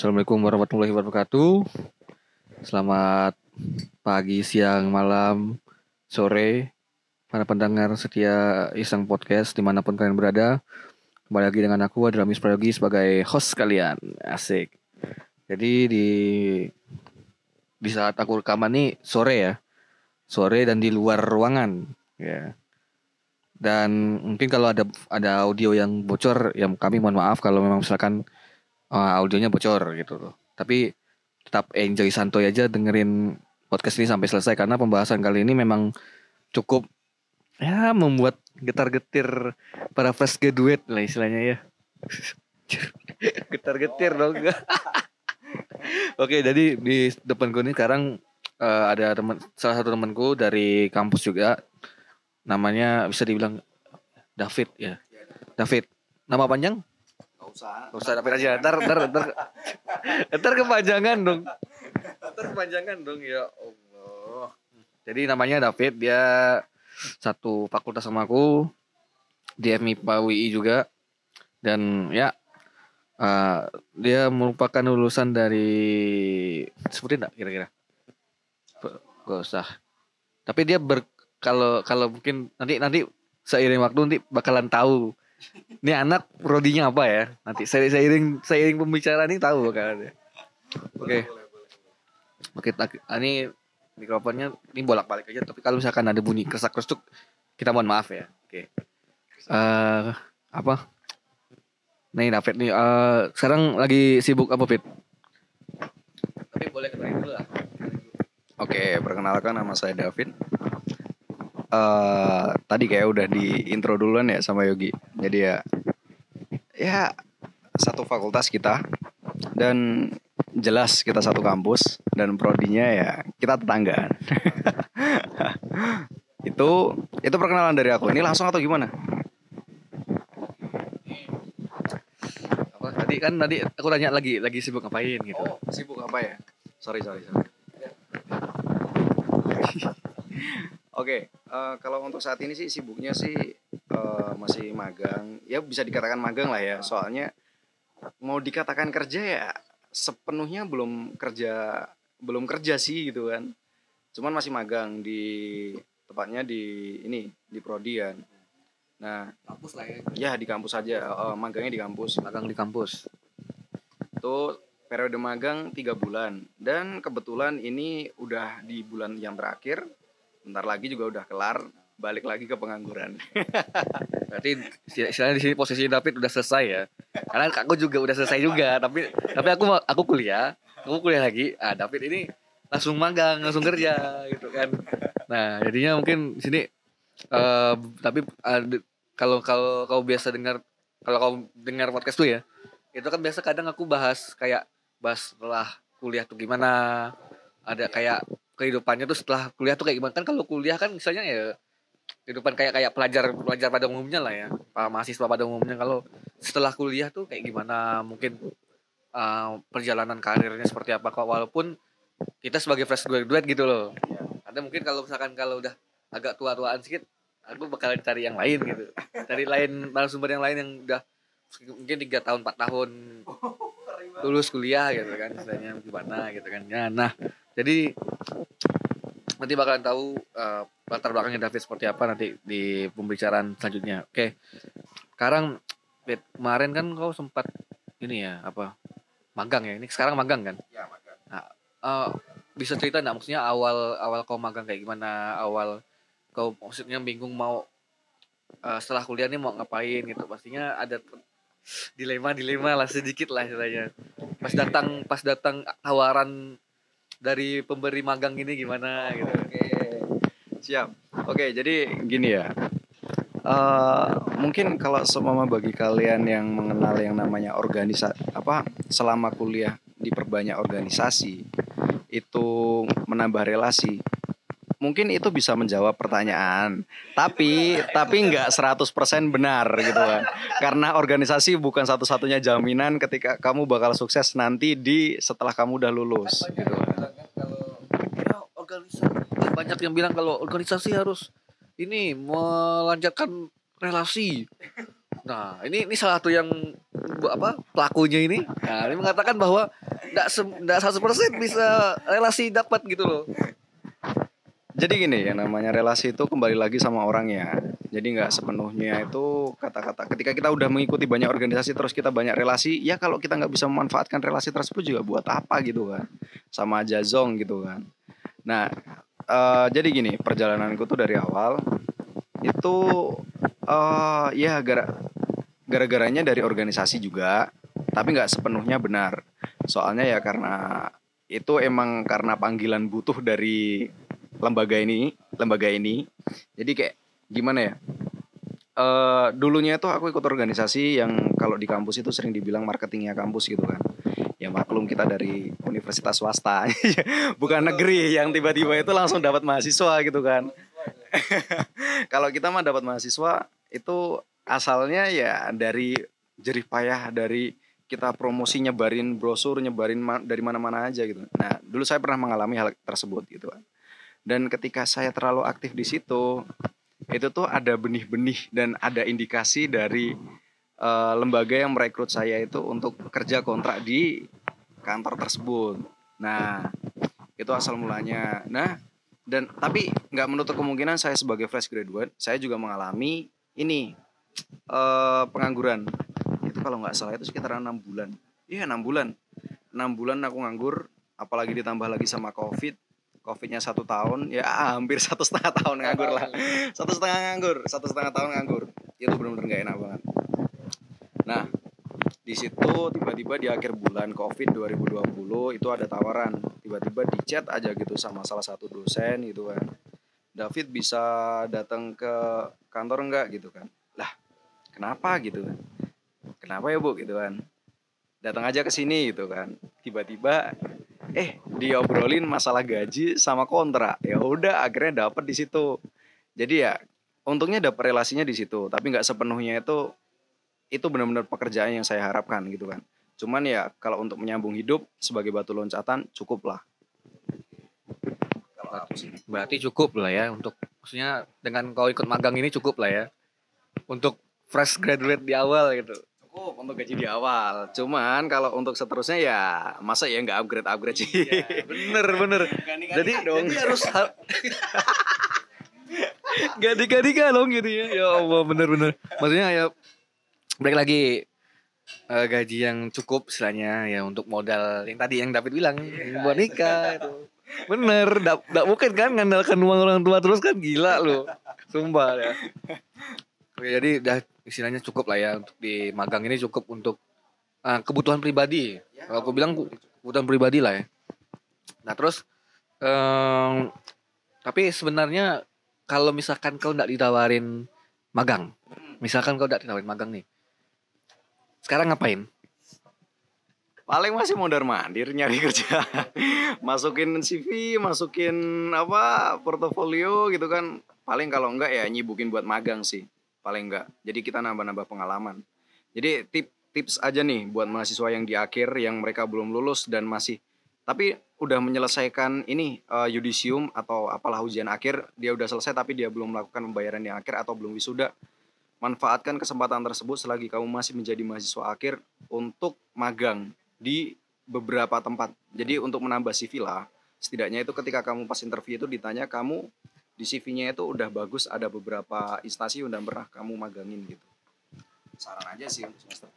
Assalamualaikum warahmatullahi wabarakatuh. Selamat pagi, siang, malam, sore, para pendengar setia Iseng Podcast di mana pun kalian berada. Kembali lagi dengan aku adalah Miss Prayogi sebagai host kalian. Asik. Jadi di di saat aku rekaman nih sore ya, sore dan di luar ruangan ya. Dan mungkin kalau ada ada audio yang bocor, yang kami mohon maaf kalau memang misalkan uh, audionya bocor gitu loh. Tapi tetap enjoy santuy aja dengerin podcast ini sampai selesai karena pembahasan kali ini memang cukup ya membuat getar-getir para fresh graduate lah istilahnya ya. Getar-getir dong. Oke, jadi di depanku ini sekarang uh, ada teman salah satu temanku dari kampus juga. Namanya bisa dibilang David ya. David. Nama panjang? Usah. Gak usah David aja. Ntar, ntar, ntar, ntar kepanjangan dong. Ntar kepanjangan dong ya Allah. Jadi namanya David. Dia satu fakultas sama aku. Di FMIPA WI juga. Dan ya uh, dia merupakan lulusan dari sebutin enggak kira-kira? Gak usah. Tapi dia ber kalau kalau mungkin nanti nanti seiring waktu nanti bakalan tahu. Ini anak prodinya apa ya? Nanti saya seiring seiring pembicaraan ini tahu bakalan ya. Oke. Oke, tak- ah, ini mikrofonnya ini bolak-balik aja tapi kalau misalkan ada bunyi kesak-kesuk kita mohon maaf ya. Oke. Eh apa? Nih David nih eh sekarang lagi sibuk apa Fit? Tapi boleh kenalin dulu lah. Oke, perkenalkan nama saya David. eh tadi kayak udah di intro duluan ya sama Yogi. Jadi ya, ya satu fakultas kita dan jelas kita satu kampus dan prodinya ya kita tetanggaan. itu itu perkenalan dari aku. Ini langsung atau gimana? Apa tadi kan tadi aku tanya lagi lagi sibuk ngapain gitu. Oh, sibuk apa ya? Sorry, sorry, sorry. Oke, eh, kalau untuk saat ini sih sibuknya sih eh, masih magang. Ya bisa dikatakan magang lah ya. Soalnya mau dikatakan kerja ya sepenuhnya belum kerja belum kerja sih gitu kan. Cuman masih magang di tepatnya di ini di Prodian. Nah, Kampus lah ya. ya di kampus aja. eh, magangnya di kampus. Magang di kampus. itu periode magang tiga bulan dan kebetulan ini udah di bulan yang terakhir bentar lagi juga udah kelar balik lagi ke pengangguran Berarti istilahnya di sini posisi David udah selesai ya. Karena aku juga udah selesai juga, tapi tapi aku aku kuliah, aku kuliah lagi. Ah, David ini langsung magang, langsung kerja gitu kan. Nah, jadinya mungkin di sini eh tapi eh, kalau kalau kau biasa dengar kalau kau dengar podcast tuh ya, itu kan biasa kadang aku bahas kayak bahas setelah kuliah tuh gimana, ada kayak kehidupannya tuh setelah kuliah tuh kayak gimana kan kalau kuliah kan misalnya ya kehidupan kayak kayak pelajar pelajar pada umumnya lah ya. Para mahasiswa pada umumnya. Kalau setelah kuliah tuh kayak gimana? Mungkin uh, perjalanan karirnya seperti apa kok? Walaupun kita sebagai fresh graduate gitu loh. Ada mungkin kalau misalkan kalau udah agak tua-tuaan sedikit aku bakalan cari yang lain gitu. Cari lain narasumber yang lain yang udah mungkin tiga tahun empat tahun lulus kuliah gitu kan. Istilahnya gimana gitu kan. Ya nah jadi nanti bakalan tahu uh, latar belakangnya David seperti apa nanti di pembicaraan selanjutnya. Oke. Sekarang Fit, kemarin kan kau sempat ini ya apa magang ya. Ini sekarang magang kan? ya magang Eh, bisa cerita nggak maksudnya awal awal kau magang kayak gimana? Awal kau maksudnya bingung mau eh, setelah kuliah nih mau ngapain gitu. Pastinya ada dilema dilema lah sedikit lah istilahnya. Pas datang pas datang tawaran dari pemberi magang ini gimana gitu. oke siap. Oke jadi gini ya. Eh, mungkin kalau semua bagi kalian yang mengenal yang namanya organisasi apa selama kuliah diperbanyak organisasi itu menambah relasi mungkin itu bisa menjawab pertanyaan tapi tapi nggak 100% benar gitu kan. Karena organisasi bukan satu-satunya jaminan ketika kamu bakal sukses nanti di setelah kamu udah lulus gitu kan. Organisasi banyak yang bilang kalau organisasi harus ini melanjutkan relasi. Nah, ini ini salah satu yang apa pelakunya ini. Nah, ini mengatakan bahwa enggak enggak 100% bisa relasi dapat gitu loh. Jadi gini ya namanya relasi itu kembali lagi sama orangnya. Jadi nggak sepenuhnya itu kata-kata. Ketika kita udah mengikuti banyak organisasi terus kita banyak relasi, ya kalau kita nggak bisa memanfaatkan relasi tersebut juga buat apa gitu kan? Sama aja zong gitu kan. Nah, uh, jadi gini perjalananku tuh dari awal itu uh, ya gara gara-garanya dari organisasi juga, tapi nggak sepenuhnya benar. Soalnya ya karena itu emang karena panggilan butuh dari lembaga ini lembaga ini. Jadi kayak gimana ya? Uh, dulunya itu aku ikut organisasi yang kalau di kampus itu sering dibilang marketingnya kampus gitu kan ya maklum kita dari universitas swasta. Bukan negeri yang tiba-tiba itu langsung dapat mahasiswa gitu kan. Kalau kita mah dapat mahasiswa itu asalnya ya dari jerih payah dari kita promosi nyebarin brosur nyebarin ma dari mana-mana aja gitu. Nah dulu saya pernah mengalami hal tersebut gitu kan. Dan ketika saya terlalu aktif di situ itu tuh ada benih-benih dan ada indikasi dari uh, lembaga yang merekrut saya itu untuk kerja kontrak di kantor tersebut. Nah itu asal mulanya. Nah dan tapi nggak menutup kemungkinan saya sebagai fresh graduate saya juga mengalami ini uh, pengangguran. Itu kalau nggak salah itu sekitar enam bulan. Iya enam bulan. Enam bulan aku nganggur apalagi ditambah lagi sama covid. Covidnya satu tahun ya hampir satu setengah tahun nganggur lah. Satu setengah nganggur satu setengah tahun nganggur. Itu benar-benar nggak enak banget nah di situ tiba-tiba di akhir bulan covid 2020 itu ada tawaran. Tiba-tiba di chat aja gitu sama salah satu dosen gitu kan. David bisa datang ke kantor enggak gitu kan? Lah kenapa gitu kan? Kenapa ya bu? Gitu kan. Datang aja ke sini gitu kan. Tiba-tiba eh diobrolin masalah gaji sama kontrak. Ya udah akhirnya dapet di situ. Jadi ya untungnya dapet relasinya di situ. Tapi nggak sepenuhnya itu itu benar-benar pekerjaan yang saya harapkan gitu kan cuman ya kalau untuk menyambung hidup sebagai batu loncatan cukup lah berarti cukup lah ya untuk maksudnya dengan kau ikut magang ini cukup lah ya untuk fresh graduate di awal gitu cukup untuk gaji di awal. Cuman kalau untuk seterusnya ya masa ya nggak upgrade upgrade sih. Ya, bener bener. jadi dong. Jadi harus gak dikali dong gitu ya. Ya Allah bener bener. Maksudnya ya balik lagi uh, gaji yang cukup istilahnya ya untuk modal yang tadi yang David bilang yeah, buat nikah itu. Bener, gak mungkin kan ngandalkan uang orang tua terus kan gila loh. Sumpah ya. Oke, jadi udah istilahnya cukup lah ya untuk di magang ini cukup untuk uh, kebutuhan pribadi. Ya, Kalau aku bilang kebutuhan pribadi lah ya. Nah terus, um, tapi sebenarnya kalau misalkan kau tidak ditawarin magang, misalkan kau tidak ditawarin magang nih, sekarang ngapain? Paling masih mondar mandir nyari kerja, masukin CV, masukin apa portofolio gitu kan. Paling kalau enggak ya nyibukin buat magang sih paling enggak. Jadi kita nambah-nambah pengalaman. Jadi tip tips aja nih buat mahasiswa yang di akhir yang mereka belum lulus dan masih tapi udah menyelesaikan ini uh, yudisium atau apalah ujian akhir dia udah selesai tapi dia belum melakukan pembayaran yang akhir atau belum wisuda manfaatkan kesempatan tersebut selagi kamu masih menjadi mahasiswa akhir untuk magang di beberapa tempat. Jadi untuk menambah CV lah setidaknya itu ketika kamu pas interview itu ditanya kamu di CV-nya itu udah bagus ada beberapa instansi udah pernah kamu magangin gitu. Saran aja sih untuk semester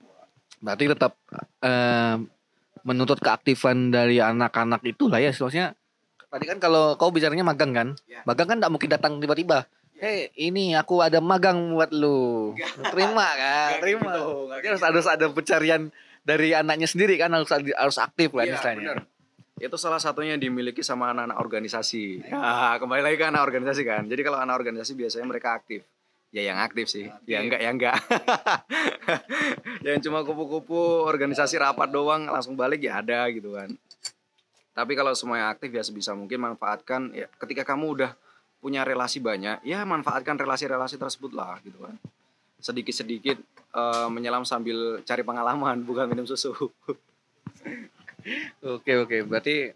berarti tetap uh, menuntut keaktifan dari anak-anak itu lah ya maksudnya tadi kan kalau kau bicaranya magang kan? Ya. magang kan tidak mungkin datang tiba-tiba. Hei, ini aku ada magang buat lu. Terima kan? Terima. Gitu. harus ada ada pencarian dari anaknya sendiri kan harus harus aktif kan ya, istilahnya. Bener itu salah satunya dimiliki sama anak-anak organisasi. Ya, kembali lagi ke anak organisasi kan. Jadi kalau anak organisasi biasanya mereka aktif. Ya yang aktif sih. Aktif. Ya enggak ya enggak. yang cuma kupu-kupu organisasi rapat doang langsung balik ya ada gitu kan. Tapi kalau semuanya aktif ya sebisa mungkin manfaatkan ya ketika kamu udah punya relasi banyak, ya manfaatkan relasi-relasi tersebut lah gitu kan. Sedikit-sedikit uh, menyelam sambil cari pengalaman bukan minum susu. Oke oke, berarti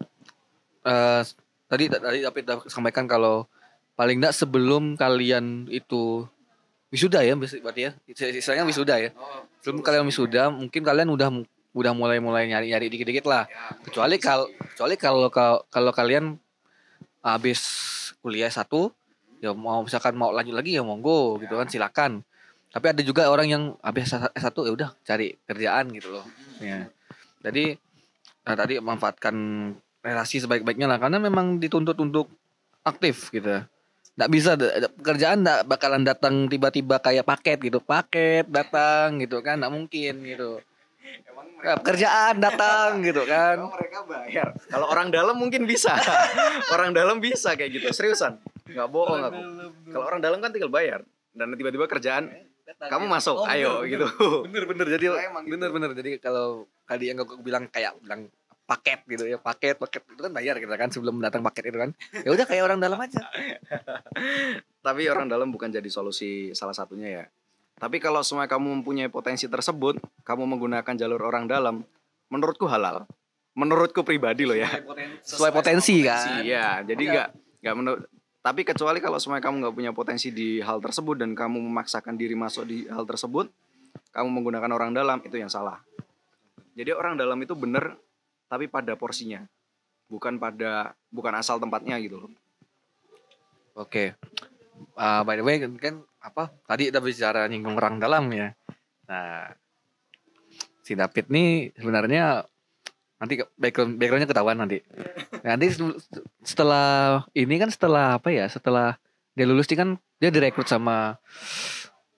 uh, tadi tadi tapi sampaikan kalau paling enggak sebelum kalian itu wisuda ya berarti ya istilahnya wisuda ya sebelum kalian wisuda mungkin kalian udah udah mulai-mulai nyari-nyari dikit-dikit lah. Kecuali kalau kecuali kalau kalau kalau kalian habis kuliah satu ya mau misalkan mau lanjut lagi ya monggo gitu kan silakan. Tapi ada juga orang yang habis S1 ya udah cari kerjaan gitu loh. Ya. Jadi nah, tadi manfaatkan relasi sebaik-baiknya lah karena memang dituntut untuk aktif gitu. Nggak bisa pekerjaan nggak bakalan datang tiba-tiba kayak paket gitu. Paket datang gitu kan nggak mungkin gitu. Ya, pekerjaan datang gitu kan. Emang mereka bayar. Kalau orang dalam mungkin bisa. orang dalam bisa kayak gitu. Seriusan. Nggak bohong aku. Kalau orang dalam kan tinggal bayar. Dan tiba-tiba kerjaan kamu masuk, Oh, ayo bener, gitu. Bener bener jadi emang gitu. bener bener jadi kalau tadi yang gue bilang kayak bilang paket gitu ya paket paket itu kan bayar kita kan sebelum datang paket itu kan ya udah kayak orang dalam aja Tapi orang dalam bukan jadi solusi salah satunya ya. Tapi kalau semua kamu mempunyai potensi tersebut, kamu menggunakan jalur orang dalam, menurutku halal. Menurutku pribadi loh ya. sesuai potensi kan Iya, jadi Iya. nggak nggak menurut. Tapi kecuali kalau semua kamu nggak punya potensi di hal tersebut dan kamu memaksakan diri masuk di hal tersebut, kamu menggunakan orang dalam itu yang salah. Jadi orang dalam itu benar, tapi pada porsinya, bukan pada bukan asal tempatnya gitu loh. oke Ah, by the way kan apa tadi kita bicara nyinggung orang dalam ya. Nah si David nih sebenarnya nanti background backgroundnya ketahuan nanti. Nanti se- setelah ini kan setelah apa ya setelah dia lulus kan dia direkrut sama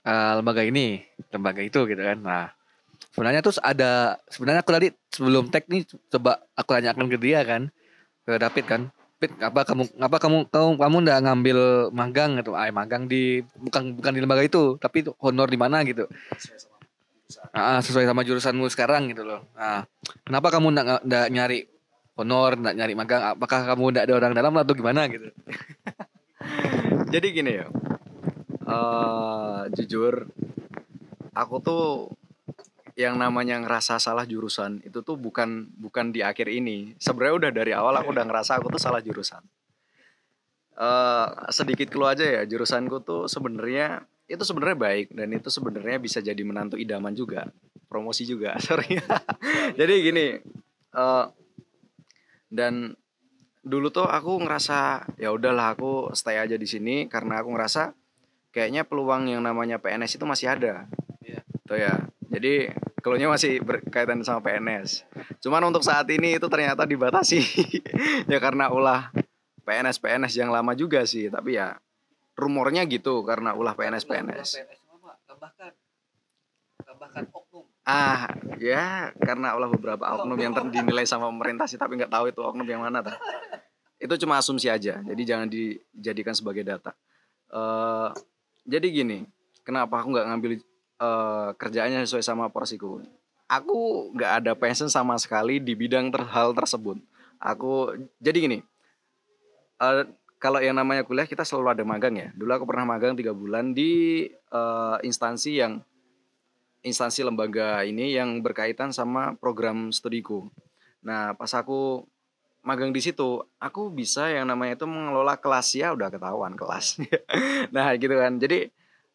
eh, lembaga ini lembaga itu gitu kan. Nah sebenarnya terus ada sebenarnya aku tadi sebelum tag nih coba aku tanyakan ke dia kan ke David kan David apa kamu apa kamu kamu kamu udah ngambil magang gitu ah magang di bukan bukan di lembaga itu tapi itu honor di mana gitu Ah, ah, sesuai sama jurusanmu sekarang gitu loh. Nah, kenapa kamu nggak nggak nyari honor, nggak nyari magang? Apakah kamu nggak ada orang dalam atau gimana gitu? Jadi gini ya, eh jujur, aku tuh yang namanya ngerasa salah jurusan itu tuh bukan bukan di akhir ini. Sebenarnya udah dari awal aku udah ngerasa aku tuh salah jurusan. eh sedikit keluar aja ya, jurusanku tuh sebenarnya itu sebenarnya baik dan itu sebenarnya bisa jadi menantu idaman juga, promosi juga, sorry. jadi gini, eh dan dulu tuh aku ngerasa ya udahlah aku stay aja di sini karena aku ngerasa kayaknya peluang yang namanya PNS itu masih ada. Iya. Tuh ya. Jadi keluarnya masih berkaitan sama PNS. Cuman untuk saat ini itu ternyata dibatasi ya karena ulah PNS PNS yang lama juga sih, tapi ya rumornya gitu karena ulah PNS PNS. Tambahkan, tambahkan oknum. Ah, ya karena ulah beberapa oknum yang dinilai sama pemerintah sih tapi nggak tahu itu oknum yang mana tak. Itu cuma asumsi aja. Jadi jangan dijadikan sebagai data. eh jadi gini, kenapa aku nggak ngambil eh kerjaannya sesuai sama porsiku? Aku nggak ada passion sama sekali di bidang ter- hal tersebut. Aku jadi gini. eh kalau yang namanya kuliah kita selalu ada magang ya. Dulu aku pernah magang tiga bulan di eh, instansi yang instansi lembaga ini yang berkaitan sama program studiku. Nah, pas aku magang di situ, aku bisa yang namanya itu mengelola kelas ya udah ketahuan kelas. nah, gitu kan. Jadi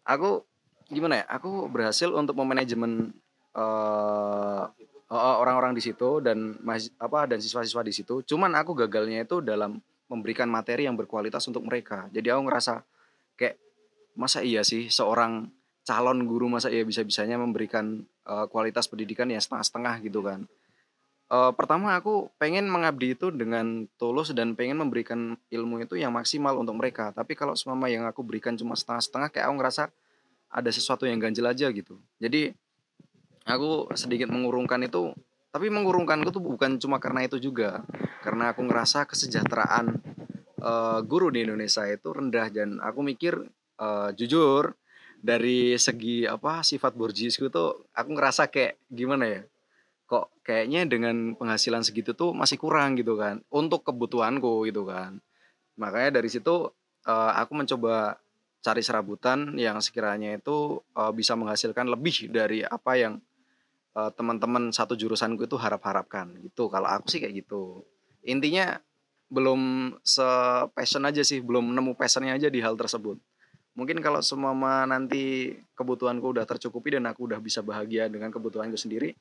aku gimana ya? Aku berhasil untuk memanajemen eh, orang-orang di situ dan apa dan siswa-siswa di situ. Cuman aku gagalnya itu dalam memberikan materi yang berkualitas untuk mereka. Jadi aku ngerasa kayak masa iya sih seorang calon guru masa iya bisa-bisanya memberikan eh, kualitas pendidikan yang setengah-setengah gitu kan. Eh, pertama aku pengen mengabdi itu dengan tulus dan pengen memberikan ilmu itu yang maksimal untuk mereka. Tapi kalau semua yang aku berikan cuma setengah-setengah kayak aku ngerasa ada sesuatu yang ganjil aja gitu. Jadi aku sedikit mengurungkan itu tapi mengurungkanku tuh bukan cuma karena itu juga. Karena aku ngerasa kesejahteraan eh, guru di Indonesia itu rendah dan aku mikir eh, jujur dari segi apa sifat borjiesku tuh aku ngerasa kayak gimana ya? Kok kayaknya dengan penghasilan segitu tuh masih kurang gitu kan? Untuk kebutuhanku gitu kan. Makanya dari situ eh, aku mencoba cari serabutan yang sekiranya itu eh, bisa menghasilkan lebih dari apa yang eh, teman-teman satu jurusanku itu harap-harapkan gitu. Kalau aku sih kayak gitu. Intinya belum se passion aja sih belum nemu passionnya aja di hal tersebut. Mungkin kalau semua nanti kebutuhanku udah tercukupi dan aku udah bisa bahagia dengan kebutuhanku sendiri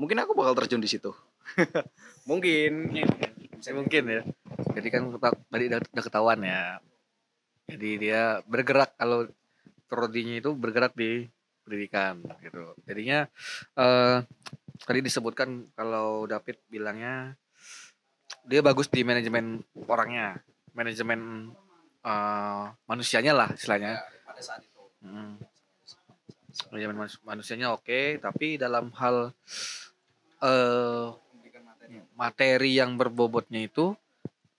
mungkin aku bakal terjun di situ. Mungkin. Ya, mungkin ya. Jadi kan tadi udah, udah ketahuan ya jadi dia bergerak kalau prodinya itu bergerak di pendidikan gitu. Jadinya eh tadi disebutkan kalau David bilangnya dia bagus di manajemen orangnya manajemen eh, manusianya lah istilahnya. Pada saat itu. Mm. manajemen manus- manusianya oke tapi dalam hal eh materi yang berbobotnya itu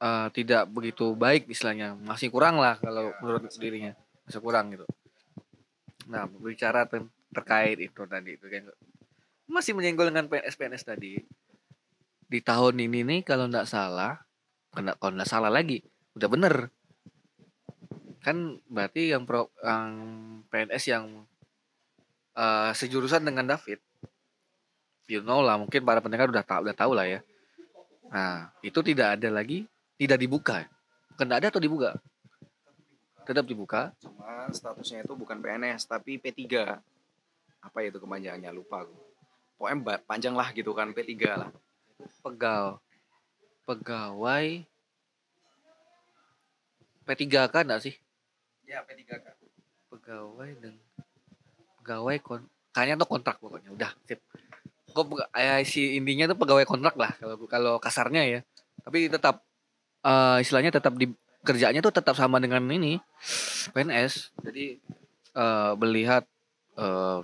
eh, tidak begitu baik istilahnya. Masih kurang lah kalau menurut dirinya. Masih kurang gitu. Nah berbicara ter- terkait itu tadi itu kan masih menyenggol dengan PNS PNS tadi. Di tahun ini nih kalau nggak salah kalau nggak salah lagi udah bener. Kan berarti yang pro yang PNS yang eh, sejurusan dengan David you know lah mungkin para pendengar udah tahu udah tahu lah ya. Nah itu tidak ada lagi tidak dibuka. Kena ada atau dibuka? Tetap dibuka. Cuma statusnya itu bukan PNS tapi P3 apa itu kepanjangannya? Lupa aku. Pokoknya ba- panjang lah gitu kan P3 lah. Pegal pegawai P3K enggak sih? Ya P3K pegawai dan pegawai kon kayaknya tuh kontrak pokoknya. Udah sip. Kok eh, si intinya tuh pegawai kontrak lah kalau kalau kasarnya ya. Tapi tetap eh, istilahnya tetap di kerjanya tuh tetap sama dengan ini PNS jadi eh, melihat eh,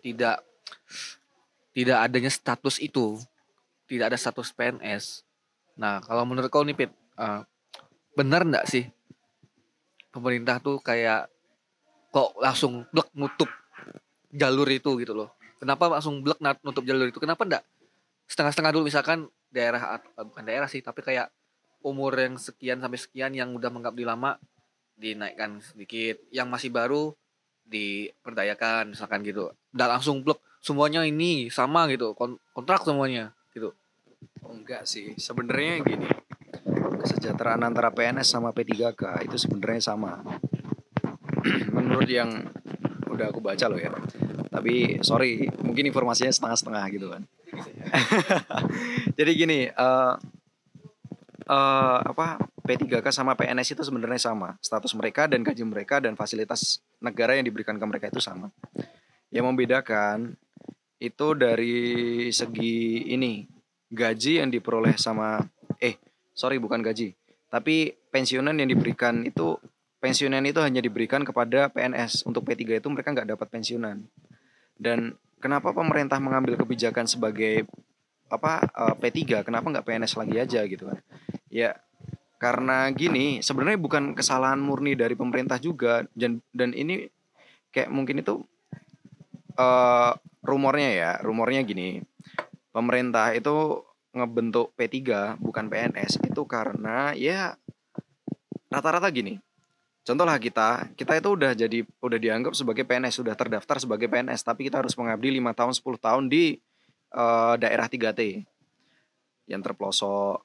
tidak tidak adanya status itu tidak ada status PNS nah kalau menurut kau nih Pit eh, benar enggak sih pemerintah tuh kayak kok langsung blek nutup jalur itu gitu loh. Kenapa langsung nat- nutup jalur itu? Kenapa enggak setengah-setengah dulu misalkan daerah bukan daerah sih, tapi kayak umur yang sekian sampai sekian yang udah mengabdi lama dinaikkan sedikit, yang masih baru diperdayakan misalkan gitu. Enggak langsung blek semuanya ini sama gitu, kon- kontrak semuanya gitu. Oh, enggak sih. Sebenarnya gini kesejahteraan antara PNS sama P3K itu sebenarnya sama. Menurut yang udah aku baca loh ya. Tapi sorry mungkin informasinya setengah-setengah gitu kan. Jadi gini eh eh, apa P3K sama PNS itu sebenarnya sama. Status mereka dan gaji mereka dan fasilitas negara yang diberikan ke mereka itu sama. Yang membedakan itu dari segi ini gaji yang diperoleh sama eh sorry bukan gaji tapi pensiunan yang diberikan itu pensiunan itu hanya diberikan kepada PNS untuk P3 itu mereka nggak dapat pensiunan. Dan kenapa pemerintah mengambil kebijakan sebagai apa eh, P3 kenapa nggak PNS lagi aja gitu kan ya karena gini sebenarnya bukan kesalahan murni dari pemerintah juga dan dan ini kayak mungkin itu eh rumornya ya rumornya gini pemerintah itu ngebentuk P3 bukan PNS itu karena ya rata-rata gini. Contohlah kita, kita itu udah jadi udah dianggap sebagai PNS, sudah terdaftar sebagai PNS, tapi kita harus mengabdi 5 tahun 10 tahun di eh, daerah 3T. Yang terpelosok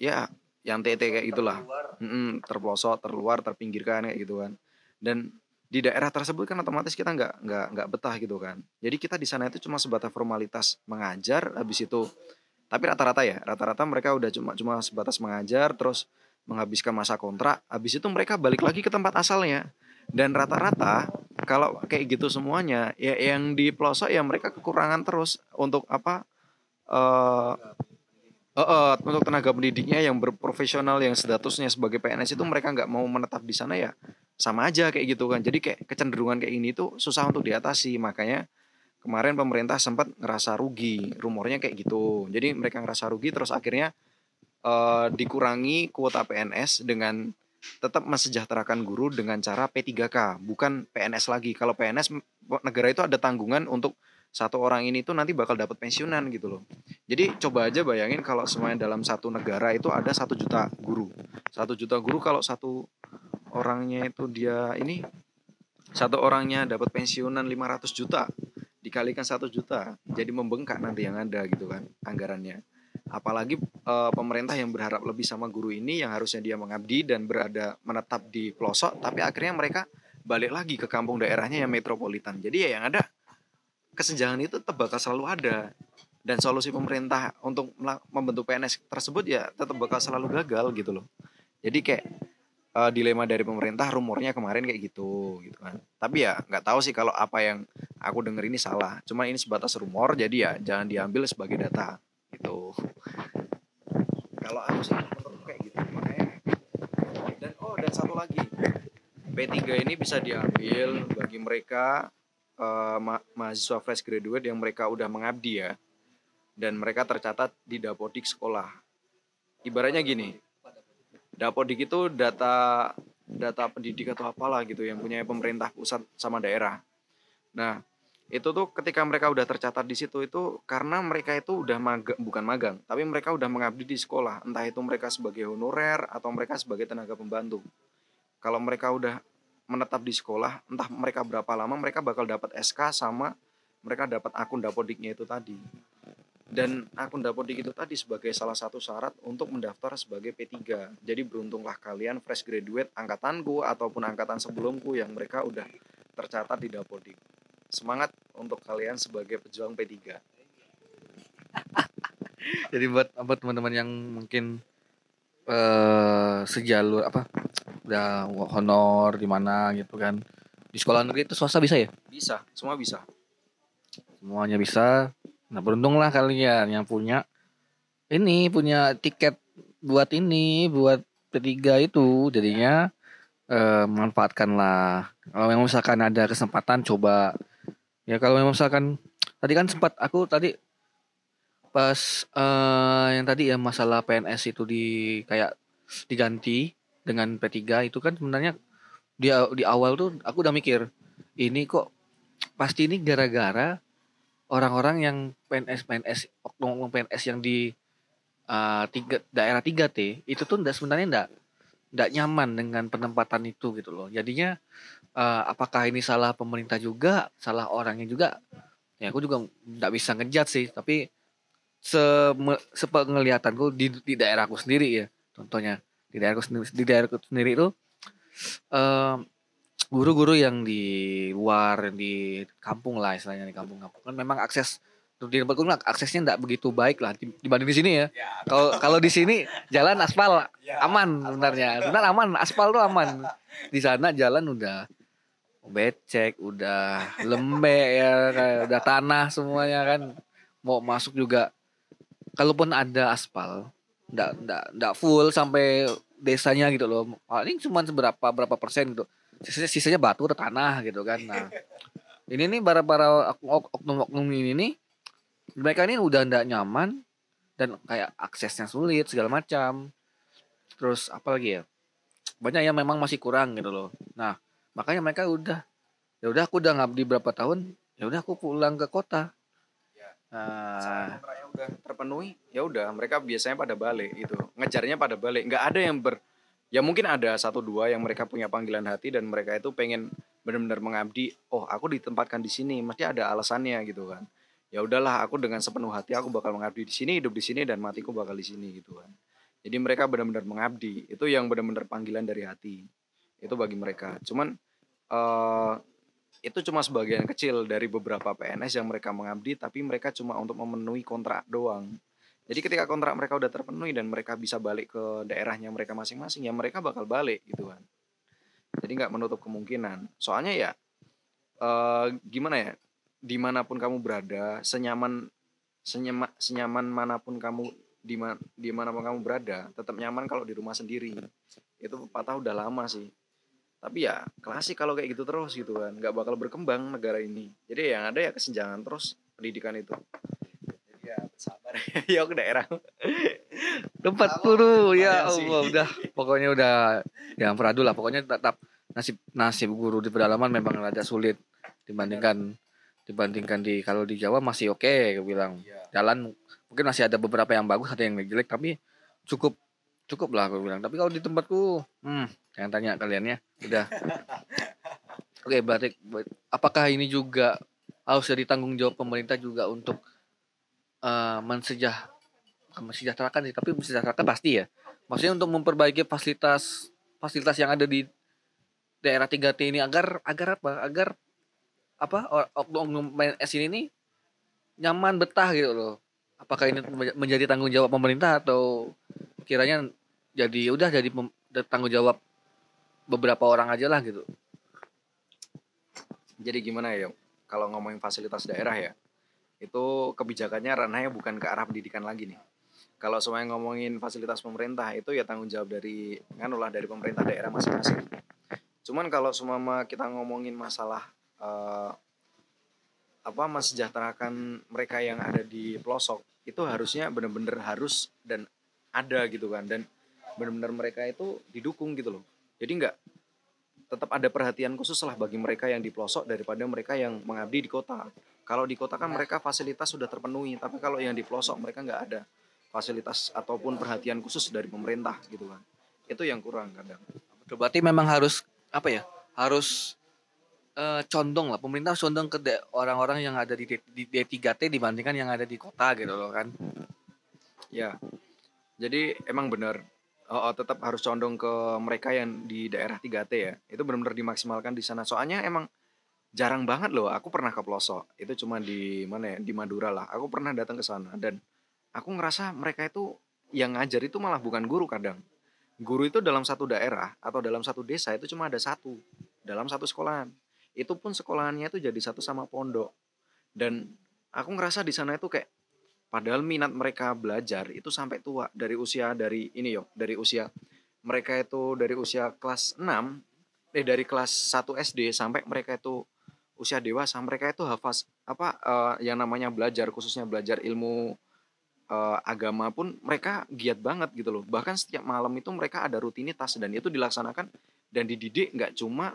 ya yang TT kayak gitulah. Mm-mm, terpelosok, terluar, terpinggirkan kayak gitu kan. Dan di daerah tersebut kan otomatis kita nggak nggak nggak betah gitu kan. Jadi kita di sana itu cuma sebatas formalitas mengajar, habis itu tapi rata-rata ya rata-rata mereka udah cuma cuma sebatas mengajar terus menghabiskan masa kontrak habis itu mereka balik lagi ke tempat asalnya dan rata-rata kalau kayak gitu semuanya ya yang di pelosok ya mereka kekurangan terus untuk apa eh eh, eh, untuk tenaga pendidiknya yang berprofesional yang statusnya sebagai PNS itu mereka nggak mau menetap di sana ya sama aja kayak gitu kan. Jadi kayak kecenderungan kayak ini tuh susah untuk diatasi. Makanya kemarin pemerintah sempat ngerasa rugi. Rumornya kayak gitu. Jadi mereka ngerasa rugi terus akhirnya eh, dikurangi kuota PNS dengan tetap mensejahterakan guru dengan cara P3K bukan PNS lagi. Kalau PNS negara itu ada tanggungan untuk satu orang ini tuh nanti bakal dapat pensiunan gitu loh. Jadi coba aja bayangin kalau semuanya dalam satu negara itu ada satu juta guru. Satu juta guru kalau satu orangnya itu dia ini satu orangnya dapat pensiunan 500 juta dikalikan satu juta jadi membengkak nanti yang ada gitu kan anggarannya apalagi eh, pemerintah yang berharap lebih sama guru ini yang harusnya dia mengabdi dan berada menetap di pelosok tapi akhirnya mereka balik lagi ke kampung daerahnya yang metropolitan. Jadi ya yang ada kesenjangan itu tetap bakal selalu ada. Dan solusi pemerintah untuk membentuk PNS tersebut ya tetap bakal selalu gagal gitu loh. Jadi kayak eh, dilema dari pemerintah rumornya kemarin kayak gitu gitu kan. Tapi ya nggak tahu sih kalau apa yang aku denger ini salah. Cuma ini sebatas rumor jadi ya jangan diambil sebagai data gitu kalau aku sih menurut kayak gitu. Makanya dan oh dan satu lagi P3 ini bisa diambil bagi mereka eh, ma- mahasiswa fresh graduate yang mereka udah mengabdi ya dan mereka tercatat di dapodik sekolah. Ibaratnya gini dapodik itu data data pendidik atau apalah gitu yang punya pemerintah pusat sama daerah. Nah itu tuh ketika mereka udah tercatat di situ itu karena mereka itu udah magang bukan magang tapi mereka udah mengabdi di sekolah. Entah itu mereka sebagai honorer atau mereka sebagai tenaga pembantu. Kalau mereka udah menetap di sekolah entah mereka berapa lama mereka bakal dapat SK sama mereka dapat akun dapodiknya itu tadi. Dan akun dapodik itu tadi sebagai salah satu syarat untuk mendaftar sebagai P3 jadi beruntunglah kalian fresh graduate angkatanku ataupun angkatan sebelumku yang mereka udah tercatat di dapodik semangat untuk kalian sebagai pejuang P3 Jadi buat buat teman-teman yang mungkin eh sejalur apa udah honor di mana gitu kan. Di sekolah negeri itu swasta bisa ya? bisa semua bisa Semuanya bisa. Nah, beruntunglah kalian yang punya ini punya tiket buat ini buat P3 itu jadinya eh manfaatkanlah. Kalau misalkan ada kesempatan coba ya kalau memang misalkan tadi kan sempat aku tadi pas eh yang tadi ya masalah PNS itu di kayak diganti dengan P3 itu kan sebenarnya di di awal tuh aku udah mikir ini kok pasti ini gara-gara orang-orang yang PNS PNS oknum PNS yang di eh, tiga daerah 3T itu tuh ndak sebenarnya ndak ndak nyaman dengan penempatan itu gitu loh. Jadinya eh, apakah ini salah pemerintah juga, salah orangnya juga? Ya aku juga ndak bisa ngejat sih, tapi se sepenglihatanku di di daerahku sendiri ya. Contohnya di daerahku sendiri di daerahku sendiri itu eh, guru-guru yang di luar di kampung lah istilahnya di kampung-kampung kan memang akses di tempatku kan aksesnya tidak begitu baik lah di- dibanding di sini ya. Kalau kalau di sini jalan aspal aman sebenarnya. Benar aman, aspal tuh aman. Di sana jalan udah becek, udah lembek ya, kayak udah tanah semuanya kan. Mau masuk juga kalaupun ada aspal, ndak ndak ndak full sampai desanya gitu loh. Paling cuma seberapa berapa persen gitu. Sisanya, sisanya batu atau tanah gitu kan. Nah, ini nih para para oknum-oknum ini nih mereka ini udah ndak nyaman dan kayak aksesnya sulit segala macam. Terus apa lagi ya? Banyak yang memang masih kurang gitu loh. Nah, makanya mereka udah ya udah aku udah ngabdi berapa tahun, ya udah aku pulang ke kota. Nah, saat udah terpenuhi ya udah mereka biasanya pada balik gitu. Ngejarnya pada balik. Nggak ada yang ber ya mungkin ada satu dua yang mereka punya panggilan hati dan mereka itu pengen benar-benar mengabdi oh aku ditempatkan di sini. Mesti ada alasannya gitu kan. Ya udahlah aku dengan sepenuh hati aku bakal mengabdi di sini hidup di sini dan matiku bakal di sini gitu kan. Jadi mereka benar-benar mengabdi. Itu yang benar-benar panggilan dari hati. Itu bagi mereka. Cuman eh itu cuma sebagian kecil dari beberapa PNS yang mereka mengabdi tapi mereka cuma untuk memenuhi kontrak doang. Jadi ketika kontrak mereka udah terpenuhi dan mereka bisa balik ke daerahnya mereka masing-masing ya mereka bakal balik gitu kan. Jadi nggak menutup kemungkinan. Soalnya ya eh gimana ya di mana pun kamu berada senyaman senyama, senyaman mana pun kamu di ma- di mana pun kamu berada tetap nyaman kalau di rumah sendiri. Itu pepatah udah lama sih tapi ya klasik kalau kayak gitu terus gitu kan. Nggak bakal berkembang negara ini. Jadi yang ada ya kesenjangan terus pendidikan itu. Jadi ya sabar. Ya ke daerah. Tempat guru ya. Allah udah. Pokoknya udah ya peradu lah. Pokoknya tetap nasib nasib guru di pedalaman memang rada sulit dibandingkan dibandingkan di kalau di Jawa masih oke gue bilang. Iya. jalan mungkin masih ada beberapa yang bagus ada yang jelek tapi cukup cukup lah gue bilang. Tapi kalau di tempatku hmm jangan tanya kalian ya. Udah. Oke berarti ber- apakah ini juga harus jadi tanggung jawab pemerintah juga untuk eh mensejah mensejahterakan sih tapi mensejahterakan pasti ya. Maksudnya untuk memperbaiki fasilitas fasilitas yang ada di daerah 3T ini agar agar apa? Agar apa? Oknum-oknum PNS ini nih nyaman betah gitu loh. Apakah ini menjadi tanggung jawab pemerintah atau kiranya jadi udah jadi tanggung jawab beberapa orang aja lah gitu Jadi gimana ya? Kalau ngomongin fasilitas daerah ya, itu kebijakannya ranahnya bukan ke arah pendidikan lagi nih. Kalau semuanya ngomongin fasilitas pemerintah itu ya tanggung jawab dari nganulah dari pemerintah daerah masing-masing. Cuman kalau semua kita ngomongin masalah eh, apa mensejahterakan mereka yang ada di pelosok itu harusnya benar-benar harus dan ada gitu kan dan benar-benar mereka itu didukung gitu loh. Jadi nggak tetap ada perhatian khusus lah bagi mereka yang di pelosok daripada mereka yang mengabdi di kota. Kalau di kota kan mereka fasilitas sudah terpenuhi, tapi kalau yang di pelosok mereka nggak ada fasilitas ataupun perhatian khusus dari pemerintah gitu kan. Itu yang kurang kadang. Berarti memang harus apa ya harus eh, condong lah pemerintah condong ke orang-orang yang ada di, D- di D3T dibandingkan yang ada di kota gitu loh kan Ya. Jadi emang benar oh, oh, tetap harus condong ke mereka yang di daerah 3T ya. Itu benar-benar dimaksimalkan di sana. Soalnya emang jarang banget loh. Aku pernah ke pelosok. Itu cuma di mana ya? Di Madura lah. Aku pernah datang ke sana dan aku ngerasa mereka itu yang ngajar itu malah bukan guru kadang. Guru itu dalam satu daerah atau dalam satu desa itu cuma ada satu dalam satu sekolahan. Itu pun sekolahannya itu jadi satu sama pondok. Dan aku ngerasa di sana itu kayak padahal minat mereka belajar itu sampai tua dari usia dari ini yo, dari usia mereka itu dari usia kelas 6 eh dari kelas 1 SD sampai mereka itu usia dewasa mereka itu hafaz apa eh, yang namanya belajar khususnya belajar ilmu eh, agama pun mereka giat banget gitu loh. Bahkan setiap malam itu mereka ada rutinitas dan itu dilaksanakan dan dididik. Nggak cuma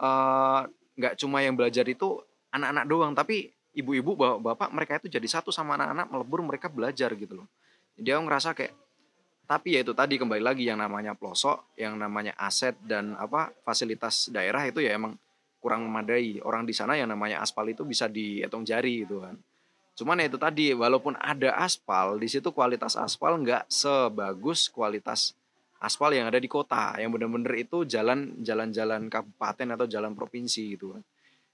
eh, nggak cuma yang belajar itu anak-anak doang tapi ibu-ibu bapak-bapak mereka itu jadi satu sama anak-anak melebur mereka belajar gitu loh. Aku ngerasa kayak tapi ya itu tadi kembali lagi yang namanya pelosok yang namanya aset dan apa fasilitas daerah itu ya emang kurang memadai. Orang di sana yang namanya aspal itu bisa dihitung jari gitu kan. Cuman ya itu tadi walaupun ada aspal di situ kualitas aspal nggak sebagus kualitas aspal yang ada di kota. Yang bener-bener itu jalan jalan-jalan kabupaten atau jalan provinsi gitu kan.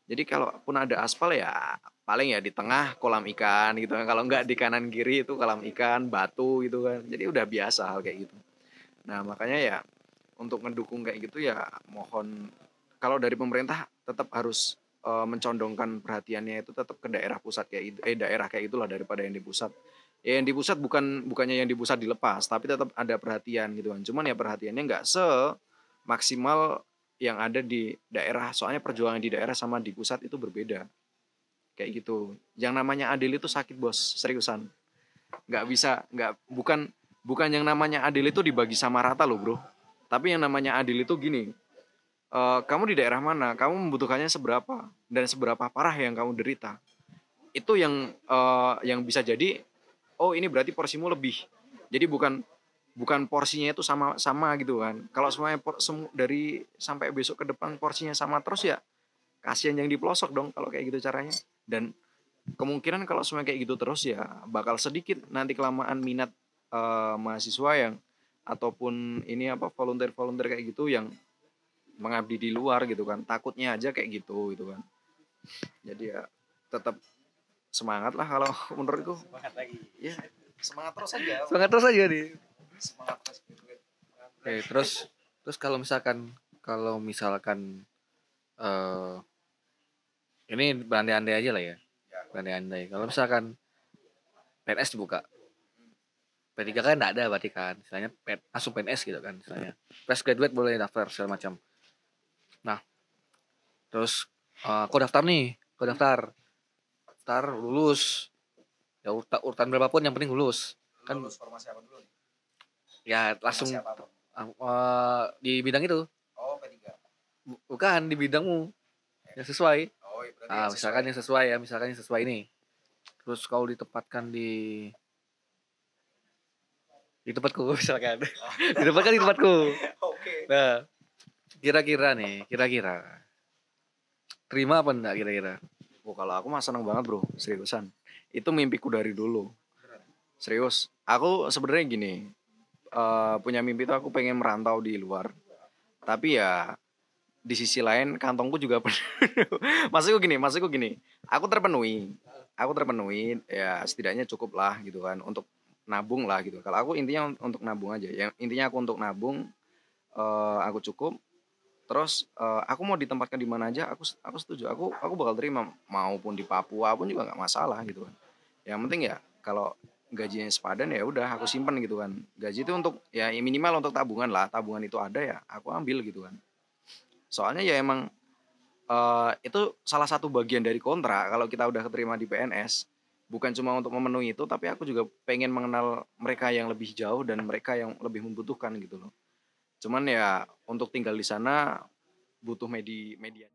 Jadi kalaupun ada aspal ya paling ya di tengah kolam ikan gitu kan. Kalau nggak di kanan kiri itu kolam ikan, batu gitu kan. Jadi udah biasa hal kayak gitu. Nah, makanya ya untuk mendukung kayak gitu ya mohon kalau dari pemerintah tetap harus eh, mencondongkan perhatiannya itu tetap ke daerah pusat kayak eh daerah kayak itulah daripada yang di pusat. Ya yang di pusat bukan bukannya yang di pusat dilepas, tapi tetap ada perhatian gitu kan. Cuman ya perhatiannya nggak se maksimal yang ada di daerah. Soalnya perjuangan di daerah sama di pusat itu berbeda kayak gitu. Yang namanya adil itu sakit bos. Seriusan. Nggak bisa nggak bukan bukan yang namanya adil itu dibagi sama rata loh bro. Tapi yang namanya adil itu gini eh, kamu di daerah mana kamu membutuhkannya seberapa dan seberapa parah yang kamu derita. Itu yang eh, yang bisa jadi oh ini berarti porsimu lebih. Jadi bukan bukan porsinya itu sama sama gitu kan. Kalau semuanya por- semu- dari sampai besok ke depan porsinya sama terus ya kasihan yang di pelosok dong kalau kayak gitu caranya dan kemungkinan kalau semua kayak gitu terus ya bakal sedikit nanti kelamaan minat eh, mahasiswa yang ataupun ini apa volunteer volunteer kayak gitu yang mengabdi di luar gitu kan. Takutnya aja kayak gitu gitu kan. Jadi ya tetap semangat lah kalau menurutku. Semangat lagi. ya semangat terus aja. Semangat terus aja nih semangat terus Oke, terus terus kalau misalkan kalau misalkan eh ini berandai-andai aja lah ya. Berandai-andai. Kalau misalkan PNS dibuka. P3 kan enggak ada berarti kan. Misalnya langsung PNS gitu kan misalnya. Fresh graduate boleh daftar segala macam. Nah, terus eh, aku daftar nih, aku daftar. Daftar lulus. Ya urutan, urutan berapapun yang penting lulus. Kan- lulus formasi apa dulu nih? Ya langsung eh, di bidang itu. oh P3 Bu- bukan di bidangmu yang sesuai oh iya, berarti ah yang misalkan sesuai. yang sesuai ya misalkan yang sesuai ini terus kau ditempatkan di di tempatku misalkan ditempatkan di tempatku oke nah kira-kira nih kira-kira terima apa enggak kira-kira Oh, kalau aku mah seneng banget bro, seriusan. Itu mimpiku dari dulu. Serius. Aku sebenarnya gini, eh, punya mimpi itu aku pengen merantau di luar. Tapi ya di sisi lain kantongku juga penuh. maksudku gini, maksudku gini. Aku terpenuhi. Aku terpenuhi ya setidaknya cukup lah gitu kan untuk nabung lah gitu. Kalau aku intinya un- untuk nabung aja. Yang intinya aku untuk nabung eh, aku cukup. Terus eh, aku mau ditempatkan di mana aja aku aku setuju. Aku aku bakal terima maupun di Papua pun juga nggak masalah gitu kan. Yang penting ya kalau gajinya sepadan ya udah aku simpen gitu kan. Gaji itu untuk ya minimal untuk tabungan lah. Tabungan itu ada ya aku ambil gitu kan. Soalnya ya emang eh, itu salah satu bagian dari kontrak kalau kita udah keterima di PNS bukan cuma untuk memenuhi itu tapi aku juga pengen mengenal mereka yang lebih jauh dan mereka yang lebih membutuhkan gitu loh. Cuman ya untuk tinggal di sana butuh medi media.